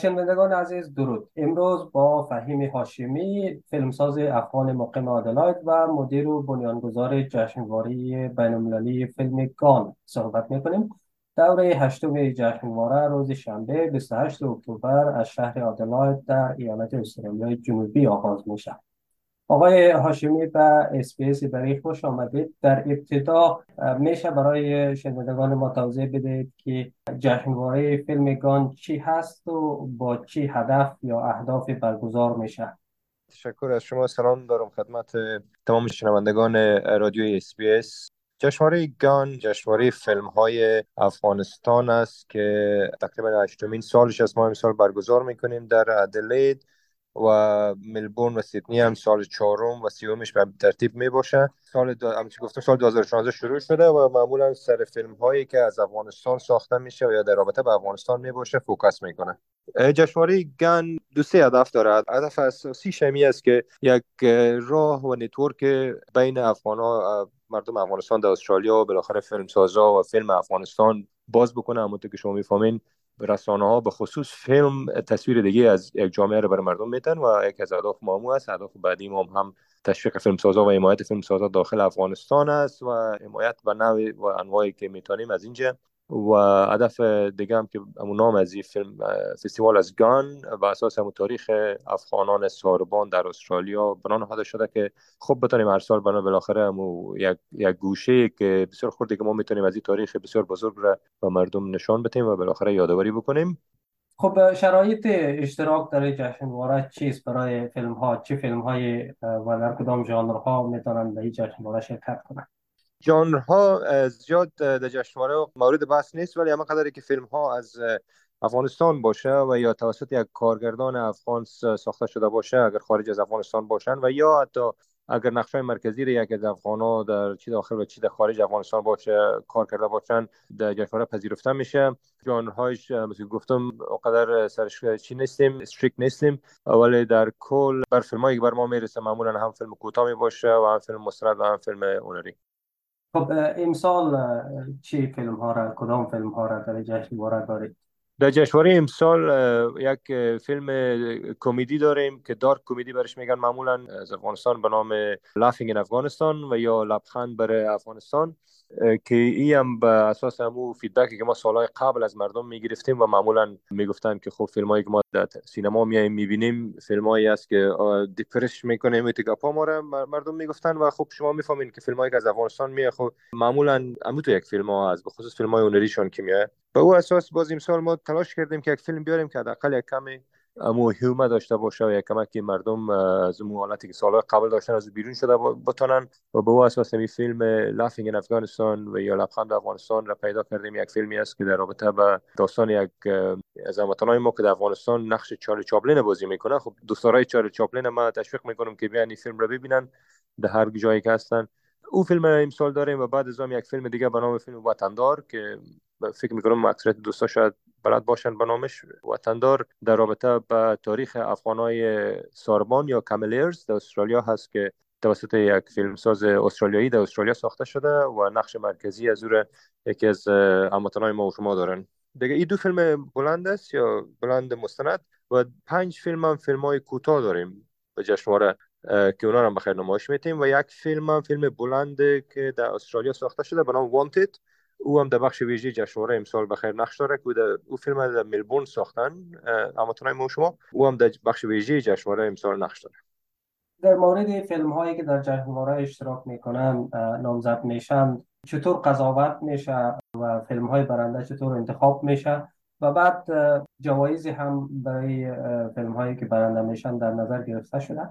شنوندگان عزیز درود. امروز با فهیم هاشمی فیلمساز افغان مقیم آدلاید و مدیر و بنیانگذار جشنواره بین فیلم گان صحبت می‌کنیم. دوره هشتم جشنواره روز شنبه 28 اکتبر از شهر آدلاید در ایالت استرالیا جنوبی آغاز میشه آقای هاشمی به اسپیس برای خوش آمدید. در ابتدا میشه برای شنوندگان ما توضیح بدهید که جشنواره فیلم گان چی هست و با چی هدف یا اهداف برگزار میشه؟ تشکر از شما. سلام دارم خدمت تمام شنوندگان رادیو SBS. جشنواره گان جشنواره فیلم های افغانستان است که تقریبا هشتمین سالش از ما امسال برگزار می‌کنیم در ادلید. و ملبورن و سیدنی هم سال چهارم و سیومش به ترتیب می باشه سال دو... گفتم سال 2016 شروع شده و معمولا سر فیلم هایی که از افغانستان ساخته میشه و یا در رابطه با افغانستان می باشه focus می‌کنه. جشنواره گن دو سه هدف دارد. هدف اساسیش همی است که یک راه و network بین افغان ها مردم افغانستان در استرالیا و بالاخره فیلم سازا و فیلم افغانستان باز بکنه همونطور که شما می‌فهمین. رسانه ها به خصوص فیلم تصویر دیگه از یک جامعه رو برای مردم میتن و یک از اهداف ما همو است. اهداف بعدی ما هم تشویق فیلم سازا و حمایت فیلم سازا داخل افغانستان است و حمایت و نوع و انواعی که می‌تونیم از اینجا و هدف دیگه هم که همون نام از این فیلم فستیوال از گان و اساس همون تاریخ افغانان ساربان در استرالیا. بنا نهاده شده که خب بتونیم هر سال بنا بالاخره همون یک, یک گوشه که بسیار خورده که ما می‌تونیم از این تاریخ بسیار بزرگ را به مردم نشان بدیم و بالاخره یادآوری بکنیم. خب شرایط اشتراک در جشنواره چیست؟ برای فیلم ها چه فیلم های و در کدام ژانر ها می‌تونن به این جشنواره شرکت کنند ها زیاد در جشنواره مورد بحث نیست ولی اما قدری که فیلم ها از افغانستان باشه و یا توسط یک کارگردان افغان ساخته شده باشه اگر خارج از افغانستان باشن و یا حتی اگر نقشه مرکزی رو یک از افغان در چی داخل و چی در خارج افغانستان باشه کار کرده باشن در جشنواره پذیرفته میشه. جانرهایش مثل گفتم اونقدر سرش چی نیستیم استریک نیستیم ولی در کل بر فیلمایی که بر ما می‌رسه معمولا هم فیلم کوتاه می باشه و هم فیلم مستند و هم فیلم اونری خب امسال چی فیلم ها را کدام فیلم ها را در جشنواره دارید؟ در جشنواره امسال یک فیلم کمدی داریم که dark comedy برش میگن. معمولا از افغانستان به نام Laughing Afghanistan و یا لبخند برای افغانستان. که ای هم به اساس همو feedback ی که ما سالهای قبل از مردم می‌گرفتیم و معمولا می‌گفتن که خب فیلم هایی که ما در سینما میایم می‌بینیم فیلم هایی است که دیپرش می‌کنه میتگاپا ما را مردم می‌گفتن و خب شما می‌فهمین که فیلم هایی که از افغانستان میاد خب معمولا همو تو یک فیلم ها از به خصوص فیلم های اونریشون که میاد به او اساس باز سال ما تلاش کردیم که یک فیلم بیاریم که حداقل یک کمی امو هیومه داشته باشه و یک که مردم از اون حالتی که سالهای قبل داشتن از بیرون شده بتونن و به اساس می فیلم لافینگ ان افغانستان و یا لبخند افغانستان را پیدا کردیم. یک فیلمی است که در رابطه با داستان یک از هموطنان ما که در افغانستان نقش چارلی چاپلین بازی می‌کنه. خب دوستارای چارلی چاپلین ما تشویق می‌کنم که بیان این فیلم را ببینن در هر جایی که هستن. او فیلم امسال داریم و بعد از یک فیلم دیگه به نام فیلم وطندار که فکر می‌کنم اکثریت دوستا شاید بلد باشن به نامش. وطندار در رابطه به تاریخ افغانای ساربان یا کاملیرز در استرالیا هست که توسط یک فیلمساز استرالیایی در استرالیا ساخته شده و نقش مرکزی از او یکی از هموطنان ما و شما دارن. دیگه این دو فیلم بلند است یا بلند مستند؟ و پنج فیلم هم فیلم های کوتاه داریم. به جشنواره که اونا هم بخیر نمایش میتیم. و یک فیلم هم فیلم بلند که در استرالیا ساخته شده به نام Wanted. او هم در بخش ویژه جشنواره امسال بخیر نقش داره که او فیلم در ملبورن ساختن هماتونای ما شما او هم در بخش ویژه جشنواره امسال نقش داره. در مورد فیلم هایی که در جشنواره اشتراک می‌کنن نامزد میشن چطور قضاوت میشه و فیلم های برنده چطور انتخاب میشه و بعد جوایزی هم برای فیلم هایی که برنده میشن در نظر گرفته شده.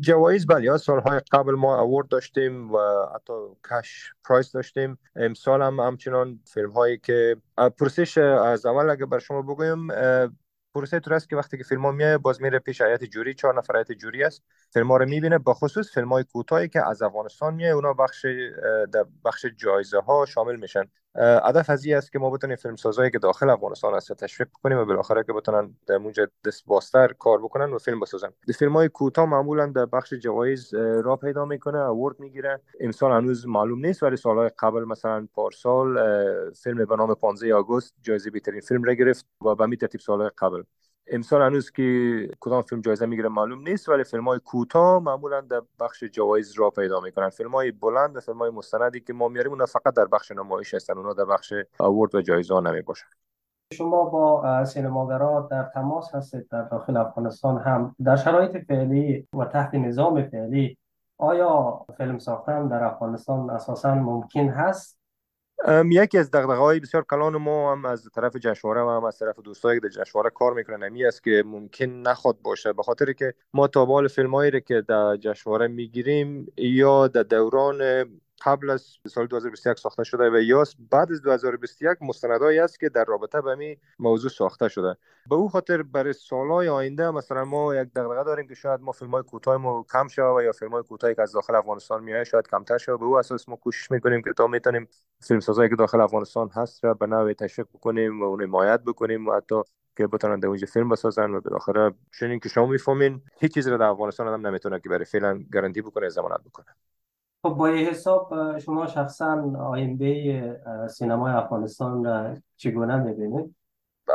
جوایز بله سالهای قبل ما اوورد داشتیم و حتی کش پرایس داشتیم. امسال هم همچنان فیلم هایی که پرسش از اول اگه بر شما بگویم پروسه تو که وقتی که فیلم ها میاد باز میره پیش هیئت جوری چهار نفر هیئت جوری است. فیلم ها رو می‌بینه به خصوص فیلم های کوتاهی که از افغانستان میاد اونا بخش بخش جایزه ها شامل میشن. هدف از است که ما بتونیم فیلم سازایی که داخل افغانستان هست تشویق کنیم و بالاخره که بتونن در اونجا دست باستر کار بکنن و فیلم بسازن. فیلم های کوتاه معمولا در بخش جوایز را پیدا می‌کنه اوورد می‌گیره. امسال هنوز معلوم نیست ولی سالهای قبل مثلا پارسال فیلم به نام 15 آگوست جایزه بهترین فیلم را گرفت و به می ترتیب سالهای قبل. امسال هنوز که کدام فیلم جایزه می‌گیره معلوم نیست ولی فیلم های کوتاه معمولا در بخش جوایز را پیدا می‌کنن. فیلم های بلند و فیلم های مستندی که ما میاریم اونا فقط در بخش نمایش هستن. اونا در بخش اوورد و جایزه ها نمی باشن شما با سینماگرا در تماس هستید در داخل افغانستان هم. در شرایط فعلی و تحت نظام فعلی آیا فیلم ساختن در افغانستان اساسا ممکن هست؟ یکی از دغدغه های بسیار کلان ما هم از طرف جشنواره و هم از طرف دوستایی که در جشنواره کار می‌کنن همی است که ممکن نخواد باشه. به خاطر که ما تا بال فیلم هایی که در جشنواره می‌گیریم یا در دوران قبل از سال 2021 ساخته شده و یا بعد از 2021 مستندایی است که در رابطه به می موضوع ساخته شده. به او خاطر برای سالهای آینده مثلا ما یک دغدغه داریم که شاید ما فیلم های کوتاه ما کم شود و یا فیلم های کوتاهی که از داخل افغانستان میاد شاید کمتر شود. به او اساس ما کوشش می‌کنیم که تا می‌تونیم فیلم سازایی که داخل افغانستان هست را به نوع تشویق بکنیم و اون حمایت بکنیم و حتی که بتونن در فیلم بسازن و بالاخره چنین که شما می‌فهمین هیچ چیزی را در افغانستان آدم نمی‌تونه که برای فعلا گارانتی بکنه ضمانت بکنه. خب با حساب شما شخصا آینده سینمای افغانستان را چگونه می‌بینید؟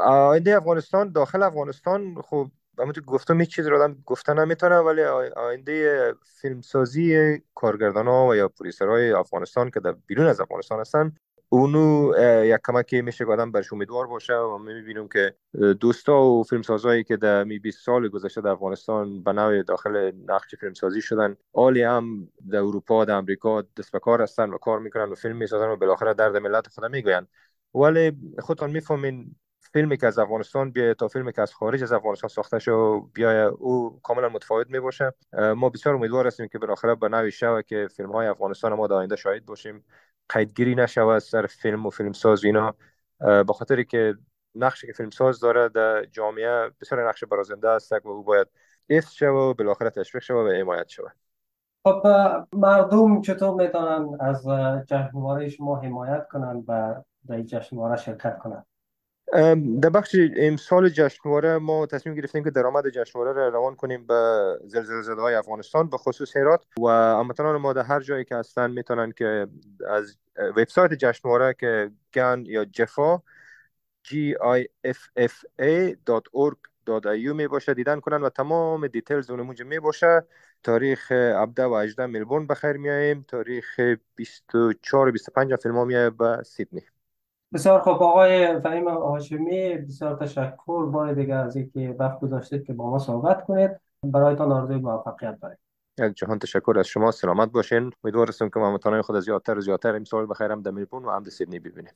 آینده افغانستان داخل افغانستان خب همونطور گفتم هیچ چیز رو آدم گفتن نمی‌تونه ولی آینده فیلمسازی کارگردان ها و یا های افغانستان که در بیرون از افغانستان هستن اونو یک کمکی میشه که آدم برش امیدوار باشه و می‌بینیم که دوستا و فیلمسازهایی که در می 20 سال گذشته در افغانستان به نوع داخل نقش فیلمسازی شدن عالی هم در اروپا در امریکا دست به کار هستن و کار می‌کنن و فیلم می‌سازن و بالاخره درد ملت خود می‌گوین ولی خودتان می‌فهمین فیلمی که از افغانستان بیاید تا فیلمی که از خارج از افغانستان ساخته شو بیاید او کاملا متفاوت می باشه ما بسیار امیدوار هستیم که بالاخره به نوی شوه که فیلم های افغانستان ما در آینده شاهد باشیم. قیدگیری نشود سر فیلم و فیلم ساز اینا. به خاطر که نقشی که فیلم ساز داره در جامعه بسیار نقش برازنده است و او باید حفظ شود و بالاخره تشویق شود و حمایت شود. خب مردم چطور می‌تونن از جشنواره شما حمایت کنند و در جشنواره شرکت کنند؟ در بخش امسال جشنواره. ما تصمیم گرفتیم که درآمد جشنواره را روان کنیم به زلزله زده های افغانستان به خصوص هرات و هموطنان ما در هر جایی که هستن می‌تونن که از وبسایت جشنواره که گن یا جفا g i f f a.org.au می باشه دیدن کنن و تمام دیتیلز اون موجه می باشه. تاریخ 17 و 18 ملبورن بخیر میاییم تاریخ 24 و 25 فیلم ها میایه به سیدنی. بسیار خوب. آقای فهیم هاشمی بسیار تشکر. بار دیگه از اینکه وقت گذاشتید که با ما صحبت کنید. برایتان آرزوی موفقیت داریم. یک جهان تشکر از شما. سلامت باشین. امیدوار هستم که هموطنان خود زیادتر و زیادتر امسال بخیر هم در ملبورن و هم در سیدنی ببینیم.